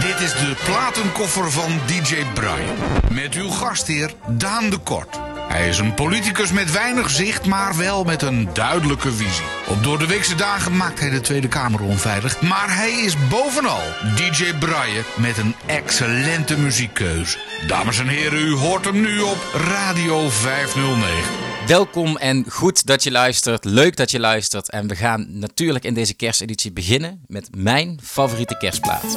Dit is de platenkoffer van DJ Brian. Met uw gastheer Daan de Kort. Hij is een politicus met weinig zicht, maar wel met een duidelijke visie. Op door de weekse dagen maakt hij de Tweede Kamer onveilig. Maar hij is bovenal DJ Brian met een excellente muziekkeuze. Dames en heren, u hoort hem nu op Radio 509. Welkom en goed dat je luistert. Leuk dat je luistert. En we gaan natuurlijk in deze kersteditie beginnen met mijn favoriete kerstplaat.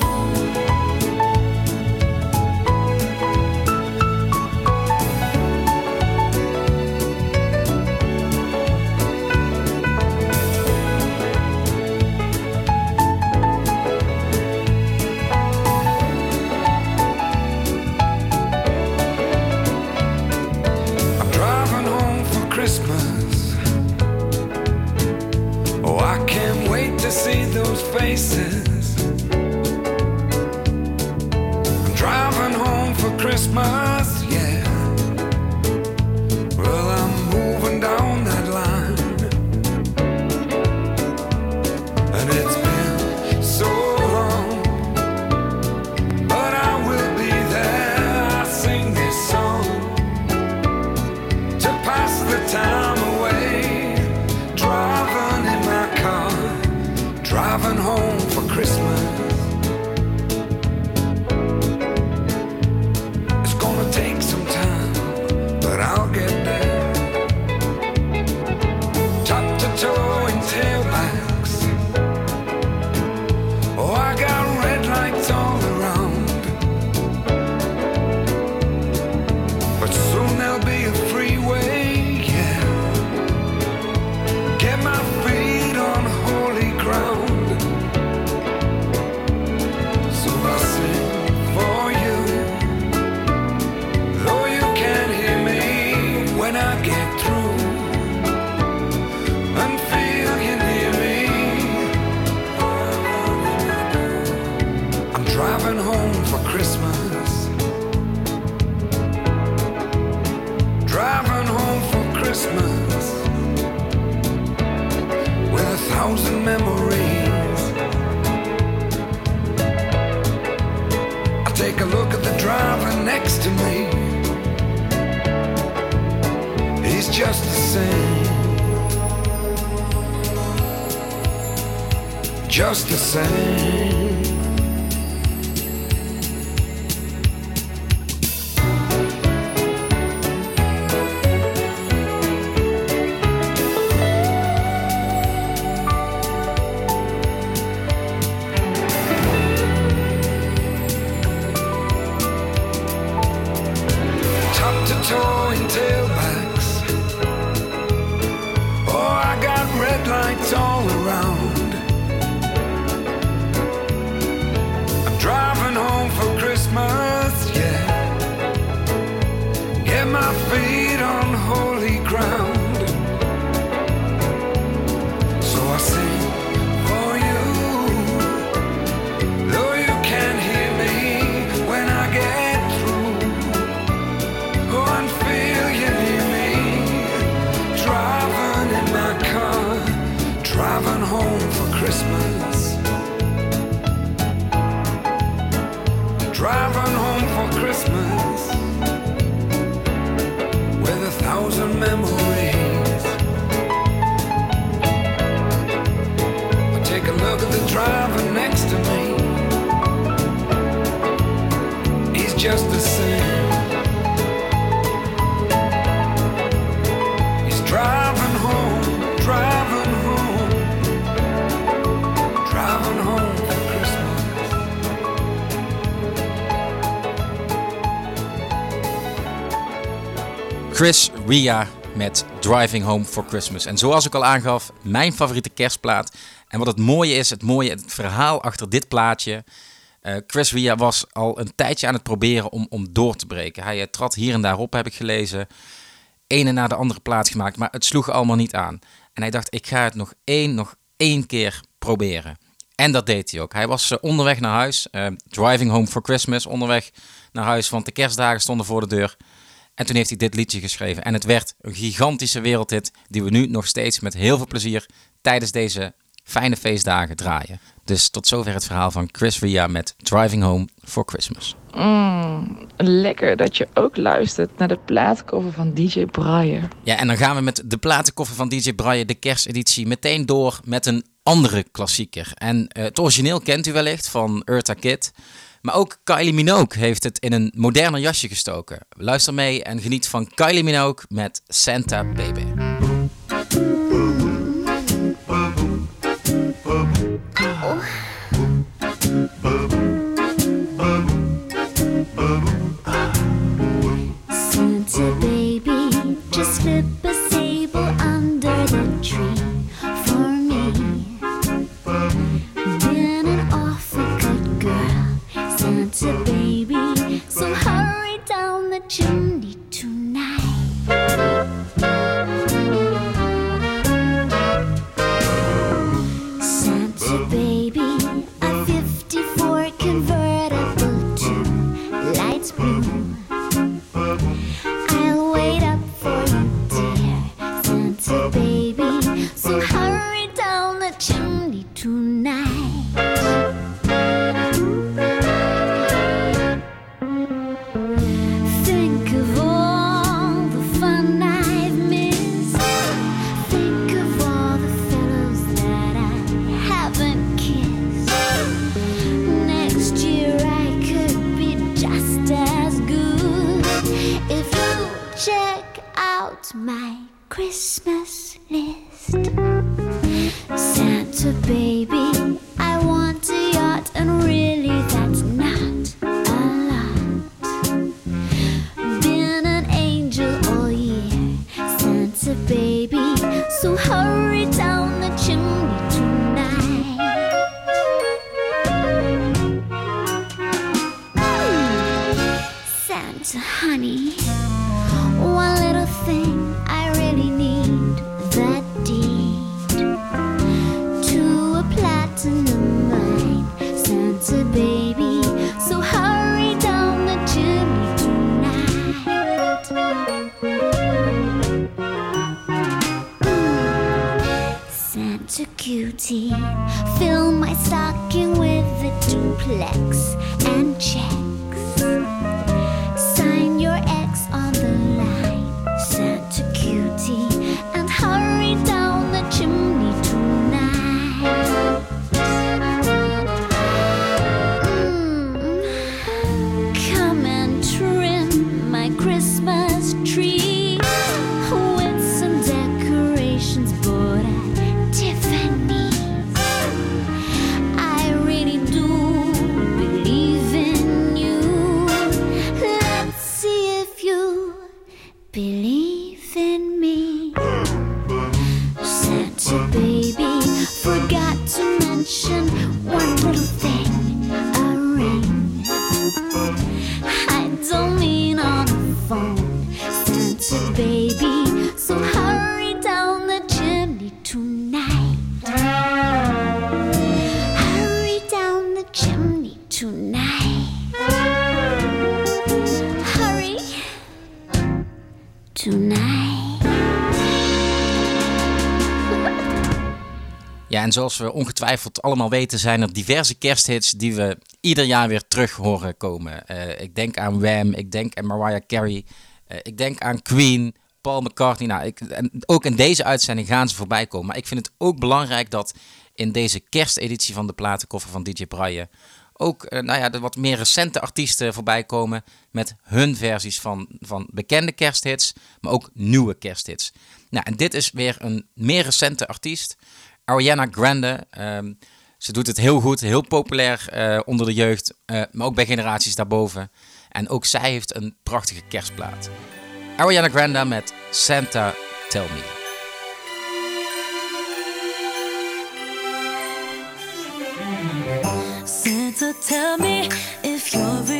Ria met Driving Home for Christmas. En zoals ik al aangaf, mijn favoriete kerstplaat. En wat het mooie is, het mooie, het verhaal achter dit plaatje. eh, Chris Ria was al een tijdje aan het proberen om, om door te breken. Hij eh, trad hier en daar op, heb ik gelezen. Ene na de andere plaats gemaakt, maar het sloeg allemaal niet aan. En hij dacht, ik ga het nog één, nog één keer proberen. En dat deed hij ook. Hij was eh, onderweg naar huis, driving home for Christmas, onderweg naar huis, want de kerstdagen stonden voor de deur. En toen heeft hij dit liedje geschreven. En het werd een gigantische wereldhit die we nu nog steeds met heel veel plezier tijdens deze fijne feestdagen draaien. Dus tot zover het verhaal van Chris Ria met Driving Home for Christmas. Lekker dat je ook luistert naar de plaatcover van DJ Brian. Ja, en dan gaan we met de platenkoffer van DJ Brian, de kersteditie, meteen door met een andere klassieker. En eh, het origineel kent u wellicht van Eartha Kitt. Maar ook Kylie Minogue heeft het in een moderner jasje gestoken. Luister mee en geniet van Kylie Minogue met Santa Baby. Claire. En zoals we ongetwijfeld allemaal weten, zijn er diverse kersthits die we ieder jaar weer terug horen komen. Eh, ik denk aan Wham, ik denk aan Mariah Carey, eh, ik denk aan Queen, Paul McCartney. Nou, ik, ook in deze uitzending gaan ze voorbij komen. Maar ik vind het ook belangrijk dat in deze kersteditie van de platenkoffer van DJ Brian ook eh, nou ja, de wat meer recente artiesten voorbij komen met hun versies van, van bekende kersthits, maar ook nieuwe kersthits. Nou, en dit is weer een meer recente artiest, Ariana Grande. Ehm, ze doet het heel goed, heel populair eh, onder de jeugd, eh, maar ook bij generaties daarboven. En ook zij heeft een prachtige kerstplaat. Ariana Grande met Santa Tell Me. Tell me if you're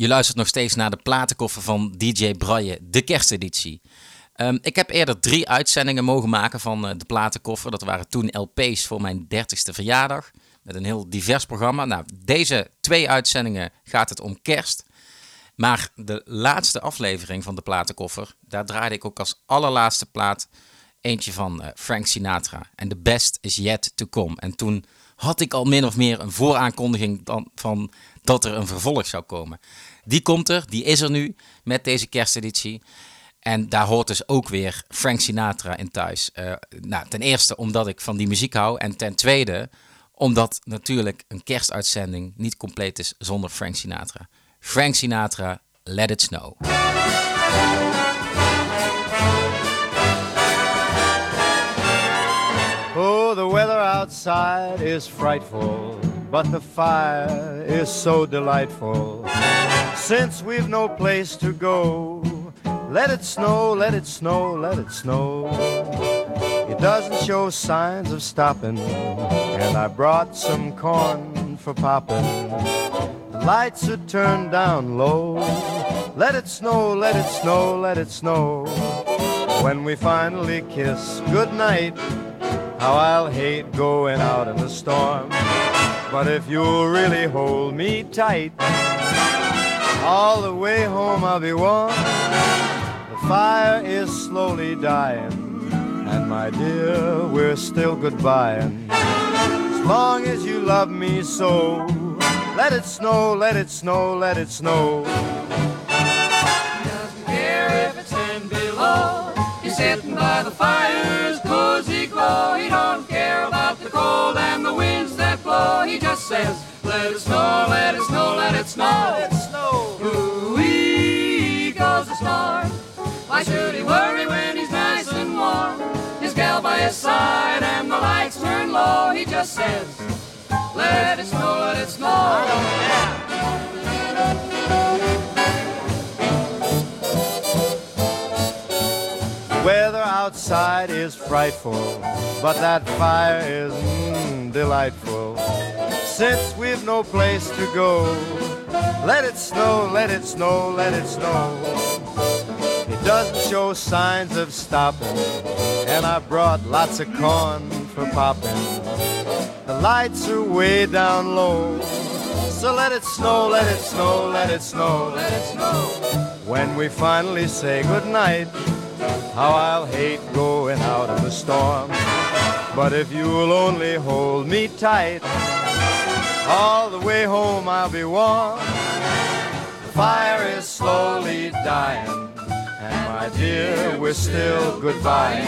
Je luistert nog steeds naar de platenkoffer van DJ Braille, de kersteditie. Ehm, ik heb eerder drie uitzendingen mogen maken van eh, de platenkoffer. Dat waren toen LP's voor mijn 30ste verjaardag. Met een heel divers programma. Nou, deze twee uitzendingen gaat het om kerst. Maar de laatste aflevering van de platenkoffer, daar draaide ik ook als allerlaatste plaat eentje van eh, Frank Sinatra. En The Best Is Yet To Come. En toen had ik al min of meer een vooraankondiging dan, van dat er een vervolg zou komen. Die komt er, die is er nu met deze kersteditie. En daar hoort dus ook weer Frank Sinatra in thuis. Eh, nou, ten eerste omdat ik van die muziek hou. En ten tweede omdat natuurlijk een kerstuitzending niet compleet is zonder Frank Sinatra. Frank Sinatra, Let It Snow. Oh, the weather outside is frightful, but the fire is so delightful. Since we've no place to go, let it snow, let it snow, let it snow. It doesn't show signs of stopping, and I brought some corn for popping. The lights are turned down low. Let it snow, let it snow, let it snow. When we finally kiss goodnight, how I'll hate going out in the storm. But if you'll really hold me tight, all the way home I'll be warm. The fire is slowly dying, and my dear, we're still goodbying. As long as you love me so, let it snow, let it snow, let it snow. Says, let it snow, let it snow, let it snow. Let it snow. Ooh-wee goes the star. Why should he worry when he's nice and warm? His gal by his side and the lights turn low. He just says, let it snow, let it snow. I don't care. Weather outside is frightful, but that fire is mm, delightful. Since we've no place to go, let it snow, let it snow, let it snow. It doesn't show signs of stopping, and I brought lots of corn for popping. The lights are way down low, so let it snow, let it snow, let it snow, let it snow. When we finally say goodnight, how I'll hate going out in the storm. But if you'll only hold me tight, all the way home I'll be warm. The fire is slowly dying, and my dear, we're still goodbye.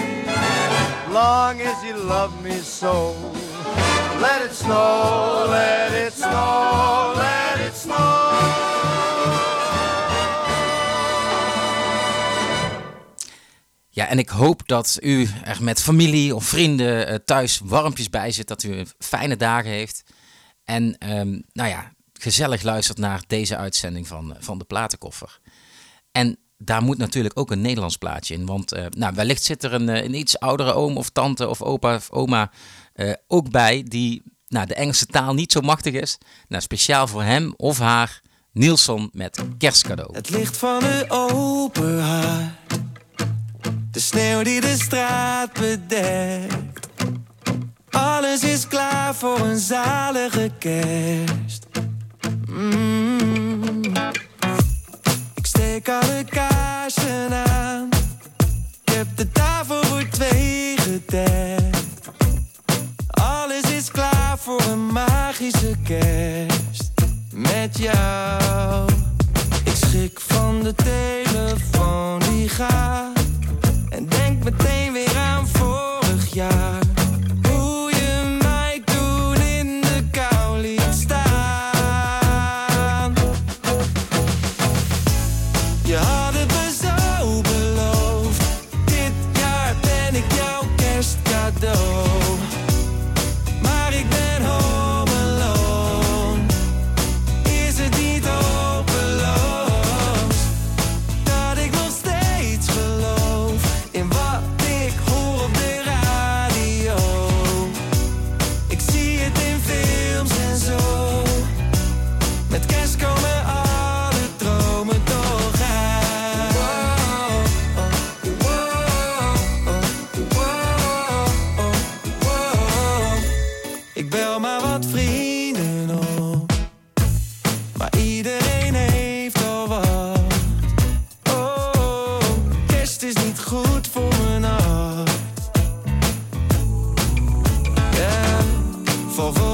Long as you love me so, let it snow, let it snow, let it snow. Ja, en ik hoop dat u er met familie of vrienden eh, thuis warmpjes bij zit. Dat u fijne dagen heeft. En ehm, nou ja, gezellig luistert naar deze uitzending van, eh, van de Platenkoffer. En daar moet natuurlijk ook een Nederlands plaatje in. Want uh, nou, wellicht zit er een, eh, een iets oudere oom of tante of opa of oma ook bij... die nou, de Engelse taal niet zo machtig is. Nou, speciaal voor hem of haar Nielsen met kerstcadeau. Het licht van een open hart. De sneeuw die de straat bedekt. Alles is klaar voor een zalige kerst. Mm. Ik steek alle kaarsen aan. Ik heb de tafel voor twee gedekt. Alles is klaar voor een magische kerst. Met jou. Ik schrik van de telefoon die gaat. En denk meteen weer aan vorig jaar. for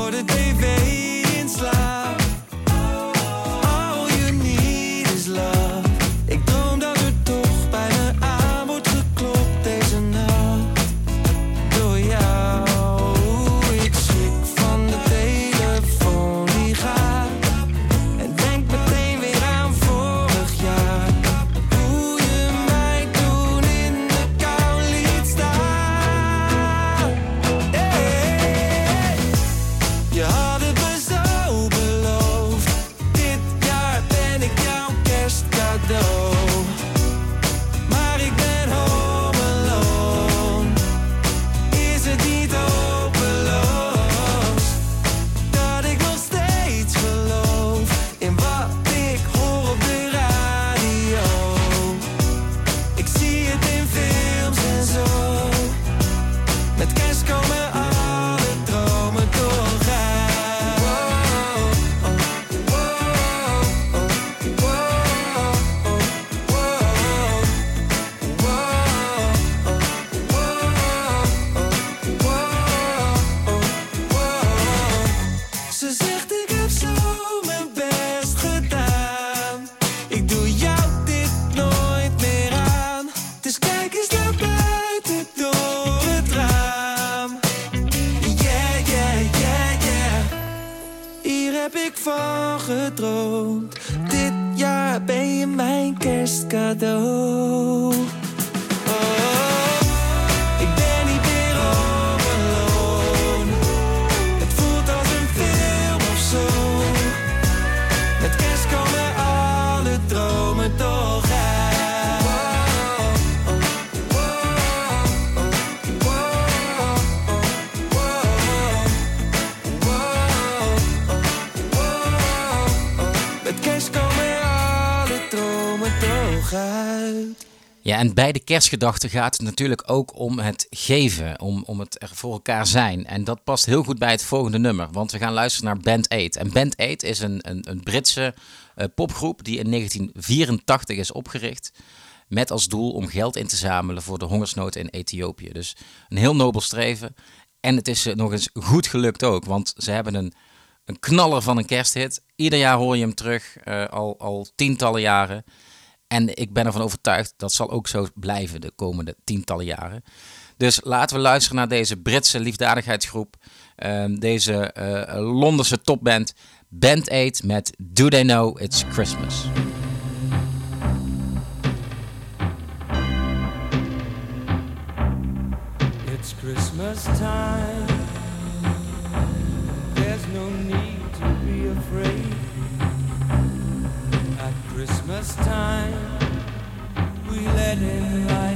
Ja, en bij de kerstgedachte gaat het natuurlijk ook om het geven, om, om het er voor elkaar zijn. En dat past heel goed bij het volgende nummer, want we gaan luisteren naar Band 8. En Band 8 is een, een, een Britse eh, popgroep die in 1984 is opgericht. Met als doel om geld in te zamelen voor de hongersnood in Ethiopië. Dus een heel nobel streven. En het is ze nog eens goed gelukt ook, want ze hebben een, een knaller van een kersthit. Ieder jaar hoor je hem terug, eh, al, al tientallen jaren. En ik ben ervan overtuigd dat zal ook zo blijven de komende tientallen jaren. Dus laten we luisteren naar deze Britse liefdadigheidsgroep. ehm, deze eh, Londense topband Band 8 met Do They Know It's Christmas. It's Christmas time. Time, we let it light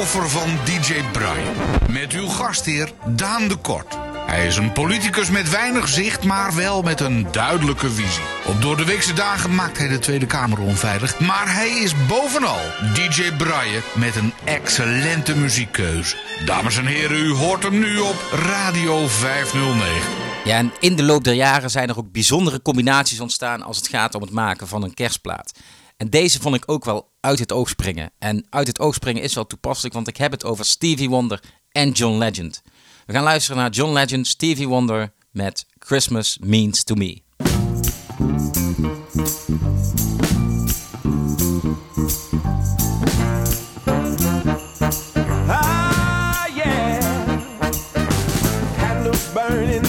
platenkoffer van DJ Brian. Met uw gastheer Daan de Kort. Hij is een politicus met weinig zicht, maar wel met een duidelijke visie. Op door de weekse dagen maakt hij de Tweede Kamer onveilig. Maar hij is bovenal DJ Braille met een excellente muziekkeuze. Dames en heren, u hoort hem nu op Radio 509. Ja, en in de loop der jaren zijn er ook bijzondere combinaties ontstaan als het gaat om het maken van een kerstplaat. En deze vond ik ook wel uit het oog springen. En uit het oog springen is wel toepasselijk, want ik heb het over Stevie Wonder en John Legend. We gaan luisteren naar John Legend, Stevie Wonder met Christmas Means to Me. Ah, yeah. Burning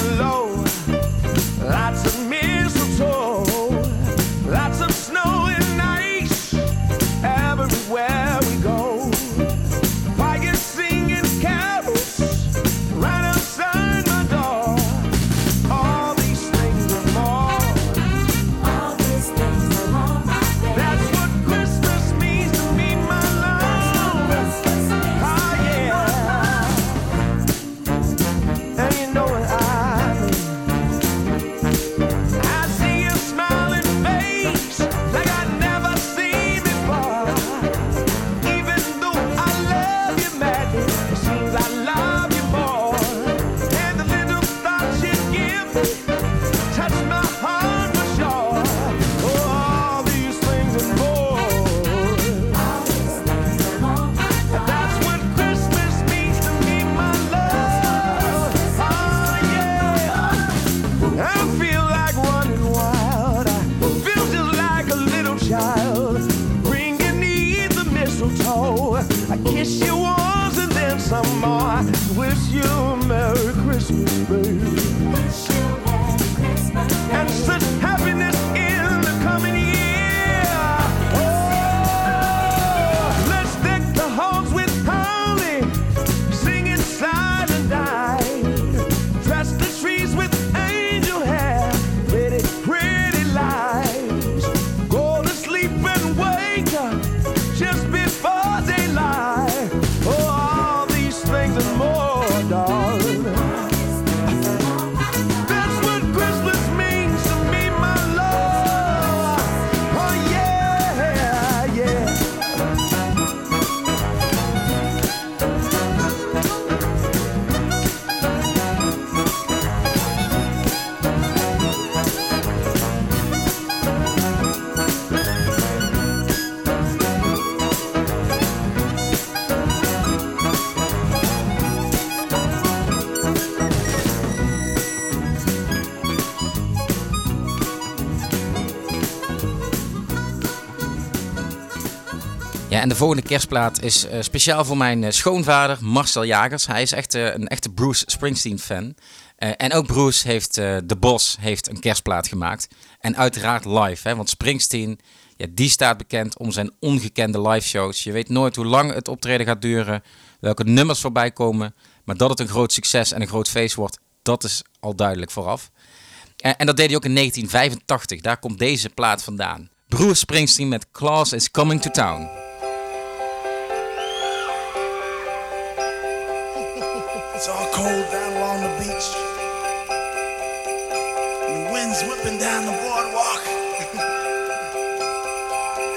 de volgende kerstplaat is eh, speciaal voor mijn eh, schoonvader Marcel Jagers. Hij is echt eh, een echte Bruce Springsteen fan. Eh, en ook Bruce heeft, de Bos heeft een kerstplaat gemaakt. En uiteraard live, hè, want Springsteen, ja, die staat bekend om zijn ongekende live shows. Je weet nooit hoe lang het optreden gaat duren, welke nummers voorbij komen. Maar dat het een groot succes en een groot feest wordt, dat is al duidelijk vooraf. En, en dat deed hij ook in 1985. Daar komt deze plaat vandaan. Bruce Springsteen met Claus is Coming to Town. It's all cold down along the beach. And the wind's whipping down the boardwalk.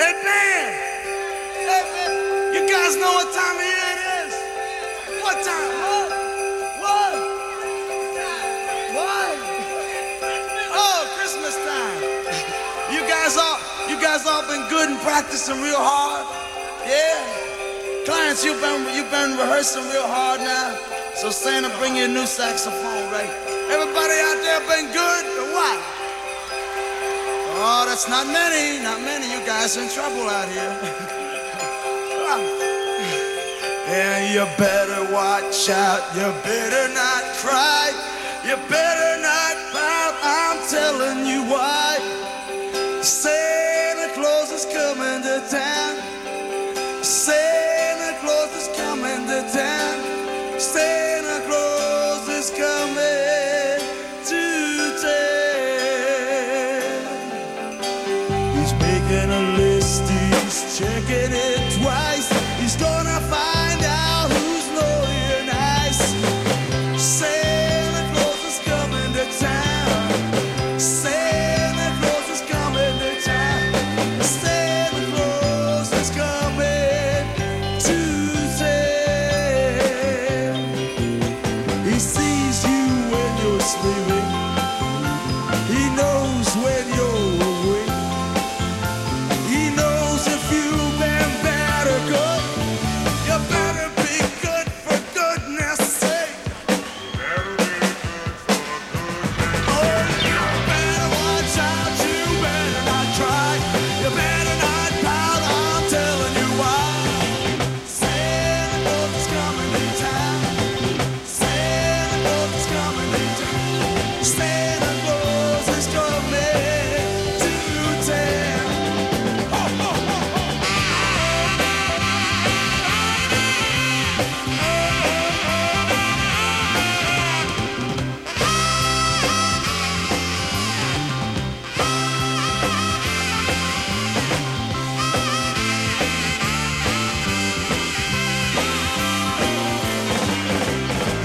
hey, man! Hey, man! You guys know what time of year it is? What time? What? What? What? Oh, Christmas time. You guys all, you guys all been good and practicing real hard? Yeah? Clients, you've been, you've been rehearsing real hard now. So Santa, bring you a new saxophone, right? Everybody out there been good or what? Oh, that's not many, not many. You guys in trouble out here. and you better watch out. You better not cry. You better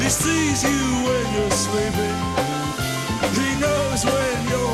sees you when you're sleeping. He knows when you're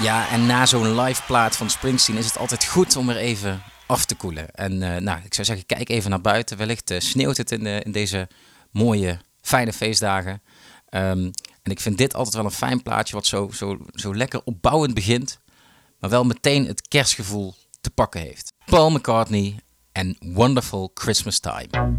Ja, en na zo'n live plaat van Springsteen is het altijd goed om er even af te koelen. En eh, nou, ik zou zeggen, kijk even naar buiten. Wellicht eh, sneeuwt het in, de- in deze mooie, fijne feestdagen. Ehm, en ik vind dit altijd wel een fijn plaatje, wat zo, zo, zo lekker opbouwend begint. Maar wel meteen het kerstgevoel te pakken heeft. Paul McCartney en Wonderful Christmas Time.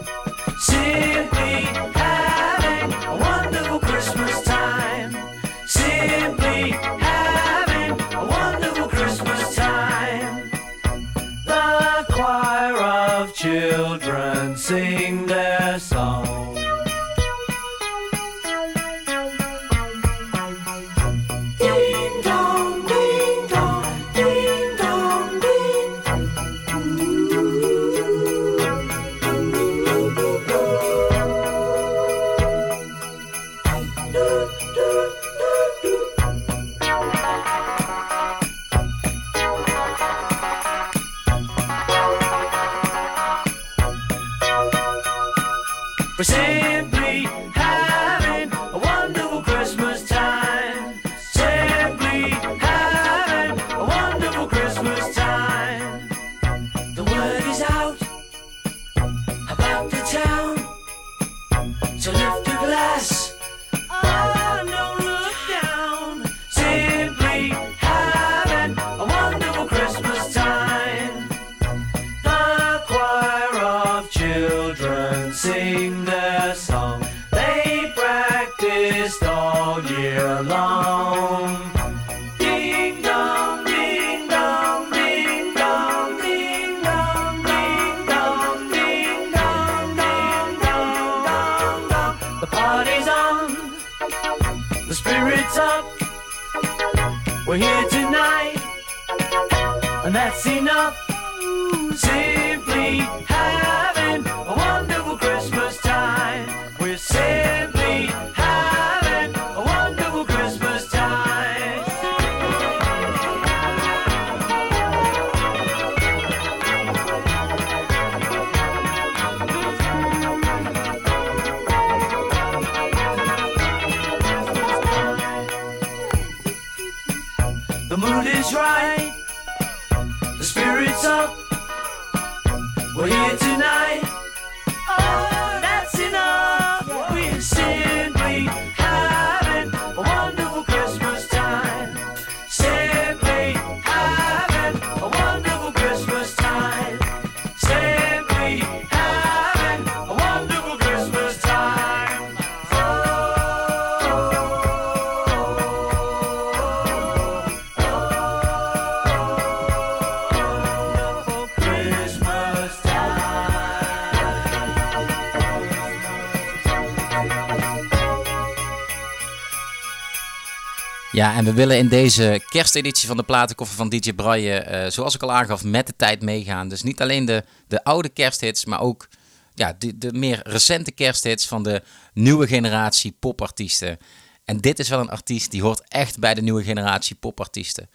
Ja, en we willen in deze kersteditie van de platenkoffer van DJ Braille, eh, zoals ik al aangaf, met de tijd meegaan. Dus niet alleen de, de oude kersthits, maar ook ja, de, de meer recente kersthits van de nieuwe generatie popartiesten. En dit is wel een artiest die hoort echt bij de nieuwe generatie popartiesten.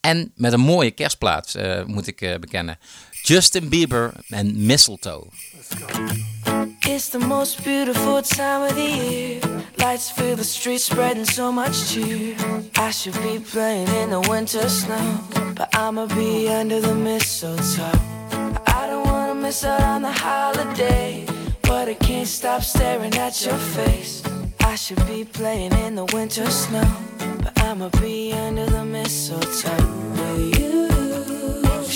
En met een mooie kerstplaat, eh, moet ik eh, bekennen. Justin Bieber en Mistletoe. It's the most beautiful time of the year. Lights fill the streets, spreading so much cheer. I should be playing in the winter snow, but I'ma be under the mistletoe. I don't wanna miss out on the holiday, but I can't stop staring at your face. I should be playing in the winter snow, but I'ma be under the mistletoe with you.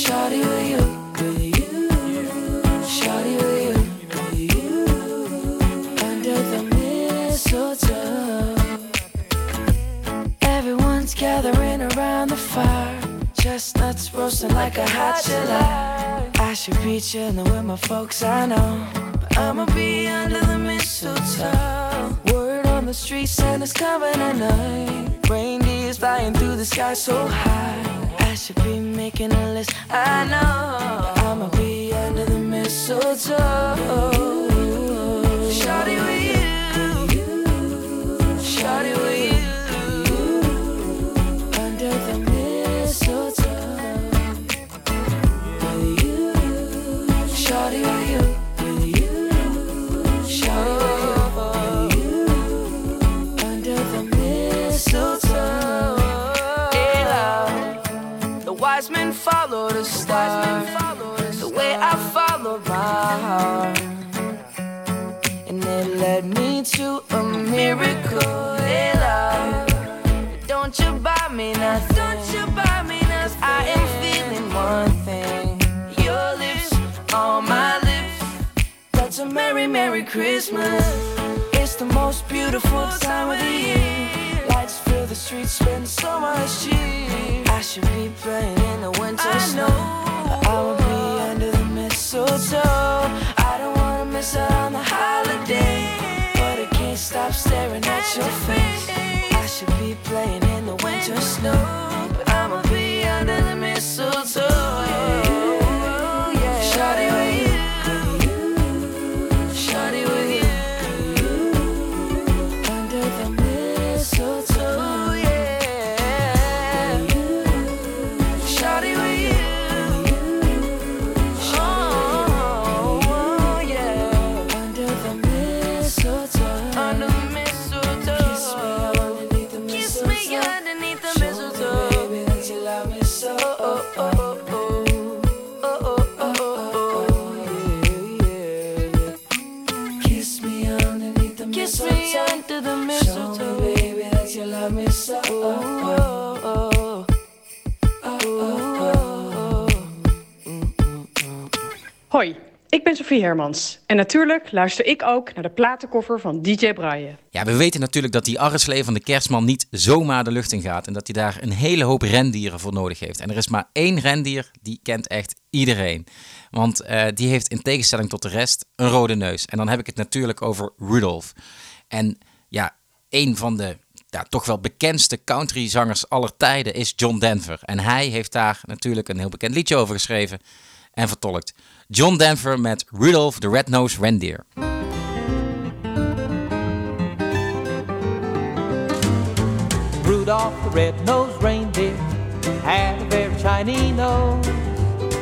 Shawty with you, mistletoe. Everyone's gathering around the fire. Chestnuts roasting like a hot July. I should be chilling with my folks, I know. But I'ma be under the mistletoe. Word on the street, Santa's coming tonight. Reindeer's flying through the sky so high. I should be making a list, I know. But I'ma be under the mistletoe. Christmas. It's the most beautiful time of the year. Lights fill the streets, spend so much cheer. I should be playing in the winter snow. But I will be under the mistletoe. I don't wanna miss out on the holiday. But I can't stop staring at your face. I should be playing in the winter snow. But I'ma be under the mistletoe. Hoi, ik ben Sofie Hermans. En natuurlijk luister ik ook naar de platenkoffer van DJ Braille. Ja, we weten natuurlijk dat die arreslee van de kerstman niet zomaar de lucht in gaat. En dat hij daar een hele hoop rendieren voor nodig heeft. En er is maar één rendier, die kent echt iedereen. Want eh, die heeft in tegenstelling tot de rest een rode neus. En dan heb ik het natuurlijk over Rudolph. En ja, een van de ja, toch wel bekendste countryzangers aller tijden is John Denver. En hij heeft daar natuurlijk een heel bekend liedje over geschreven en vertolkt. John Denver met Rudolph the Red-Nosed Reindeer. Rudolph the red-nosed reindeer had a very shiny nose.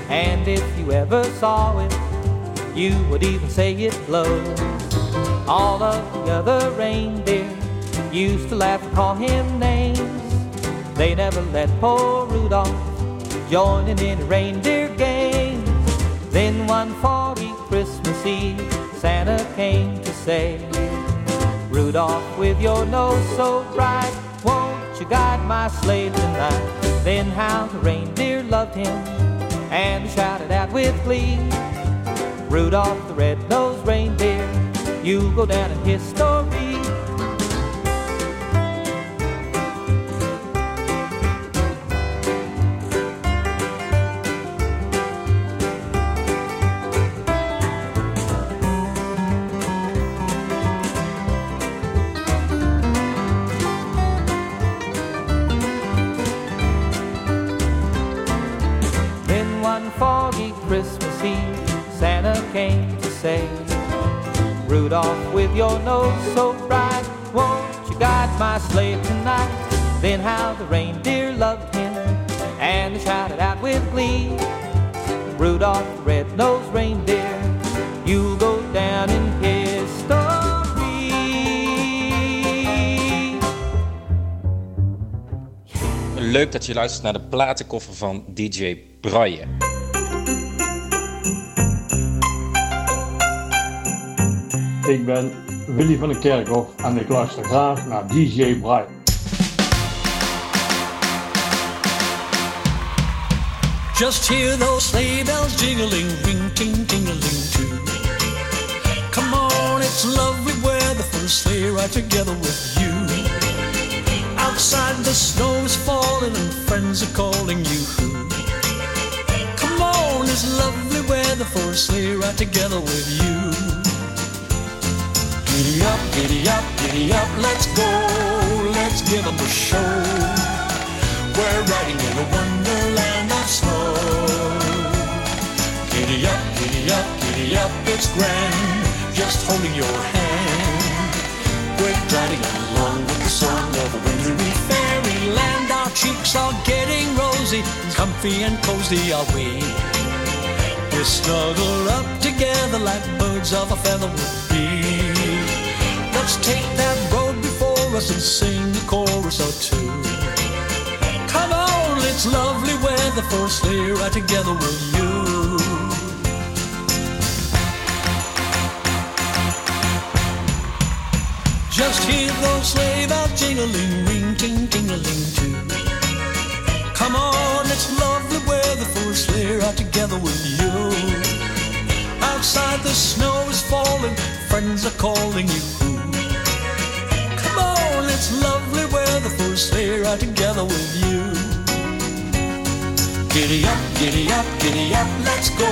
And if you ever saw it, you would even say it glows. All of the other reindeer used to laugh and call him names. They never let poor Rudolph join in any reindeer games. Then one foggy Christmas Eve, Santa came to say, Rudolph, with your nose so bright, won't you guide my sleigh tonight? Then how the reindeer loved him and shouted out with glee, Rudolph the red-nosed reindeer, you go down in history. Say, Rudolph, with your nose so bright, won't you guide my sleigh tonight? Then how the reindeer loved him and they shouted out with glee, Rudolph, the red-nosed reindeer, you'll go down in history. Leuk dat je luistert naar de platenkoffer van DJ Brian. Ik ben Willy van den Kerkhof en ik luister graag naar DJ Brian. Just hear those sleigh bells jingling, ring, ting, tingling too. Come on, it's lovely weather for a sleigh ride together with you. Outside the snow is falling and friends are calling you. Come on, it's lovely weather for a sleigh ride together with you. Giddy up, giddy up, giddy up, let's go, let's give give 'em a show. We're riding in a wonderland of snow. Giddy up, giddy up, giddy up, it's grand, just holding your hand. We're gliding along with the song of a wintry fairyland. Our cheeks are getting rosy, comfy and cozy are we. We're snuggled up together like birds of a feather would be. Let's take that road before us and sing a chorus or two. Come on, it's lovely weather for a sleigh ride together with you. Just hear those sleigh bells jingling, ring, ting, tingling too. Come on, it's lovely weather for a sleigh ride together with you. Outside the snow is falling, friends are calling you. For a sleigh ride together with you. Giddy up, giddy up, giddy up, let's go,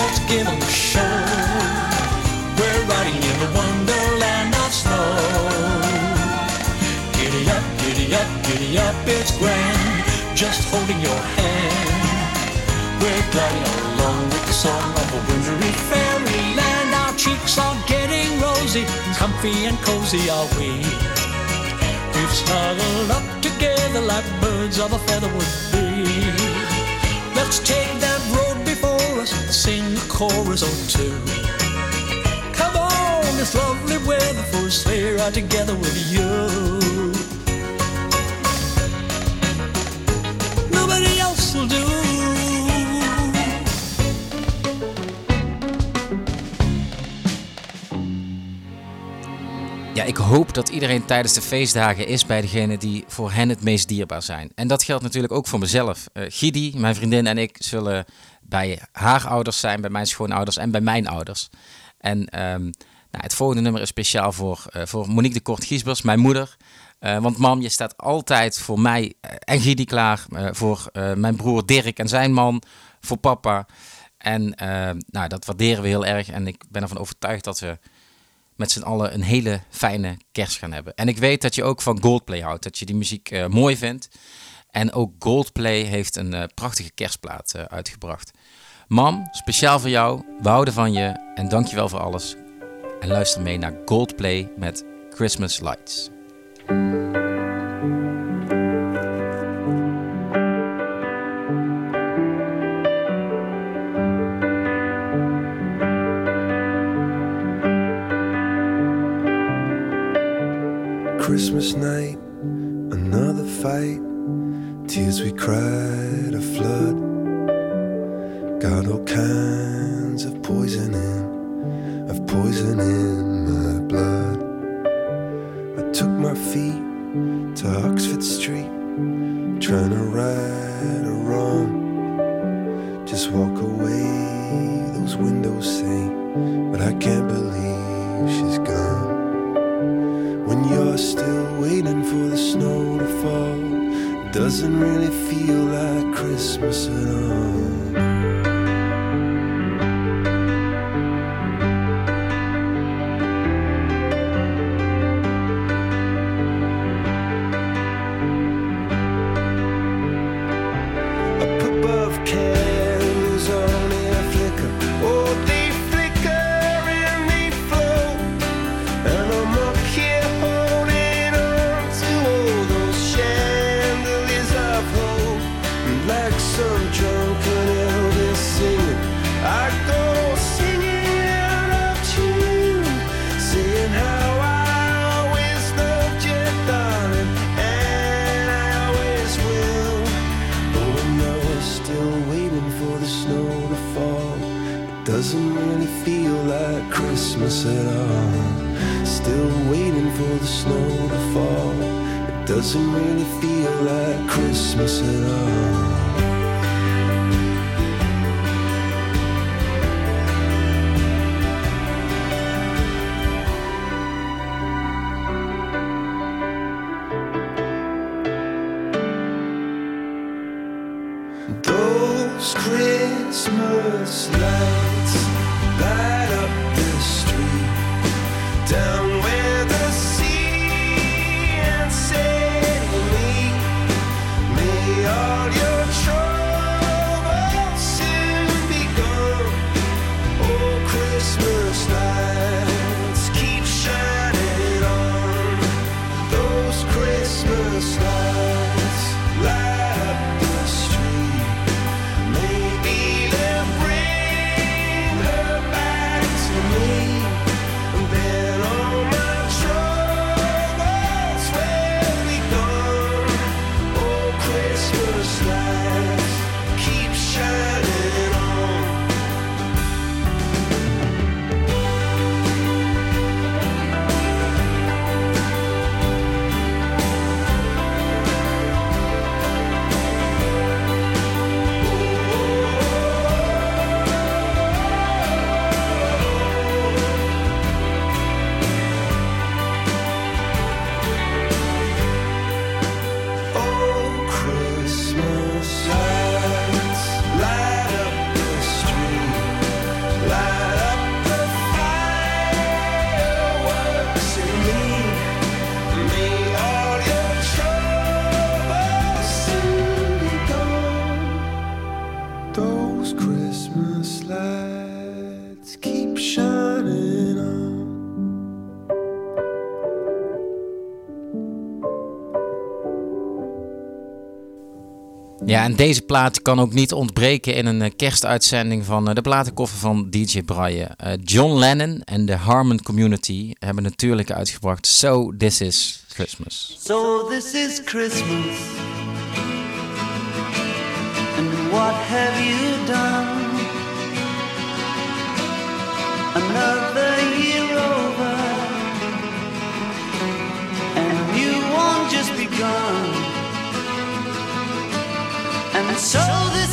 let's give 'em a show. We're riding in the wonderland of snow. Giddy up, giddy up, giddy up, it's grand, just holding your hand. We're gliding along with the song of a wintry fairyland. Our cheeks are getting rosy, comfy and cozy are we. Snuggled up together like birds of a feather would be. Let's take that road before us sing a chorus or two. Come on, it's lovely weather for a sleigh ride together with you. Ja, ik hoop dat iedereen tijdens de feestdagen is bij degene die voor hen het meest dierbaar zijn. En dat geldt natuurlijk ook voor mezelf. Eh Gidi, mijn vriendin en ik zullen bij haar ouders zijn, bij mijn schoonouders en bij mijn ouders. En ehm, nou, het volgende nummer is speciaal voor, eh, voor Monique de Kort-Giesbers, mijn moeder. Eh, want mam, je staat altijd voor mij en Gidi klaar. voor mijn broer Dirk en zijn man. Voor papa. En nou, dat waarderen we heel erg. En ik ben ervan overtuigd dat we met z'n allen een hele fijne kerst gaan hebben. En ik weet dat je ook van Goldplay houdt. Dat je die muziek eh, mooi vindt. En ook Goldplay heeft een eh, prachtige kerstplaat eh, uitgebracht. Mam, speciaal voor jou. We houden van je. En dankjewel voor alles. En luister mee naar Goldplay met Christmas Lights. Christmas night, another fight. Tears we cried a flood. Got all kinds of poison in, of poison in my blood. I took my feet to Oxford Street, trying to right a wrong. Just walk away, those windows say, but I can't believe she's gone. When you're still waiting for the snow to fall, doesn't really feel like Christmas at all. Doesn't really feel like Christmas at all. Still waiting for the snow to fall, it doesn't really feel like Christmas at all. Ja, en deze plaat kan ook niet ontbreken in een eh, kerstuitzending van eh, de platenkoffer van DJ Brian. Eh, John Lennon en de Harmon Community hebben natuurlijk uitgebracht So This Is Christmas. So this is Christmas. And what have you done? Another year over. And new one just begun. And so this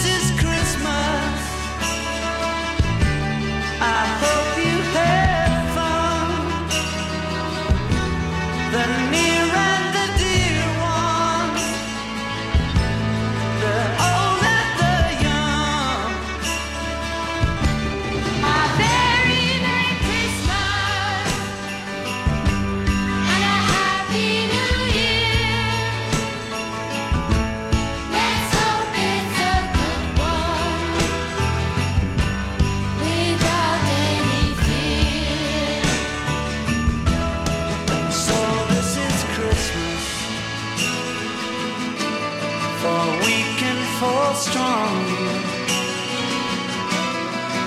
and strong.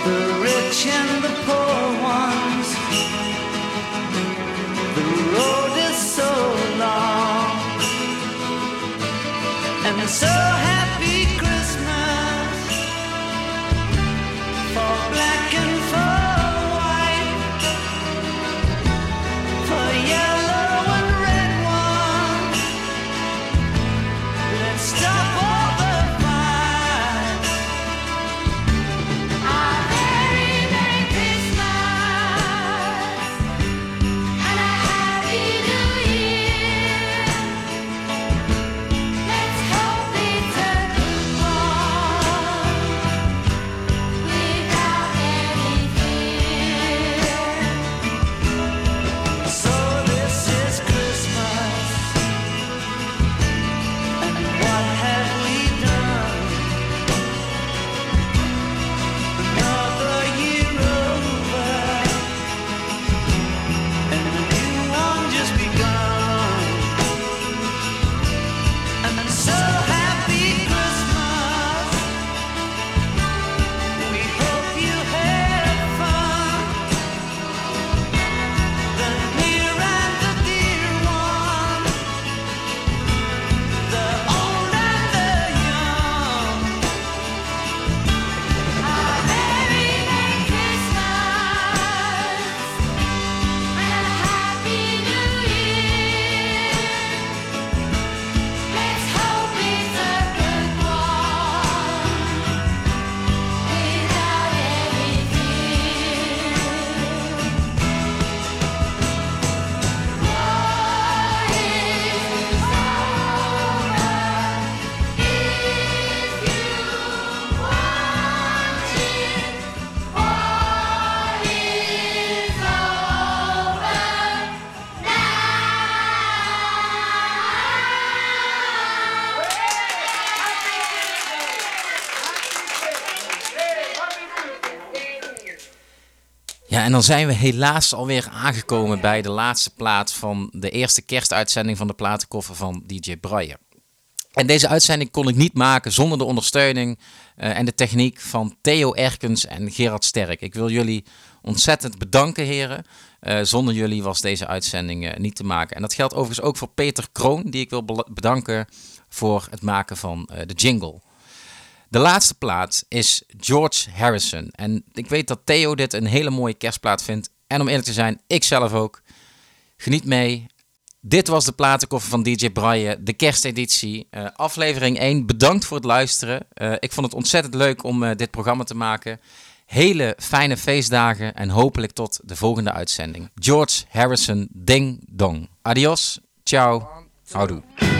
The rich and the poor ones. The road is so long. And so en dan zijn we helaas alweer aangekomen bij de laatste plaat van de eerste kerstuitzending van de platenkoffer van DJ Braille. En deze uitzending kon ik niet maken zonder de ondersteuning eh, en de techniek van Theo Erkens en Gerard Sterk. Ik wil jullie ontzettend bedanken, heren. Eh, zonder jullie was deze uitzending eh, niet te maken. En dat geldt overigens ook voor Peter Kroon, die ik wil bedanken voor het maken van de jingle. De laatste plaat is George Harrison. En ik weet dat Theo dit een hele mooie kerstplaat vindt. En om eerlijk te zijn, ik zelf ook. Geniet mee. Dit was de platenkoffer van DJ Braille, de kersteditie. Eh, aflevering 1. Bedankt voor het luisteren. Eh, ik vond het ontzettend leuk om eh, dit programma te maken. Hele fijne feestdagen en hopelijk tot de volgende uitzending. George Harrison, ding dong. Adios, ciao, houdoe.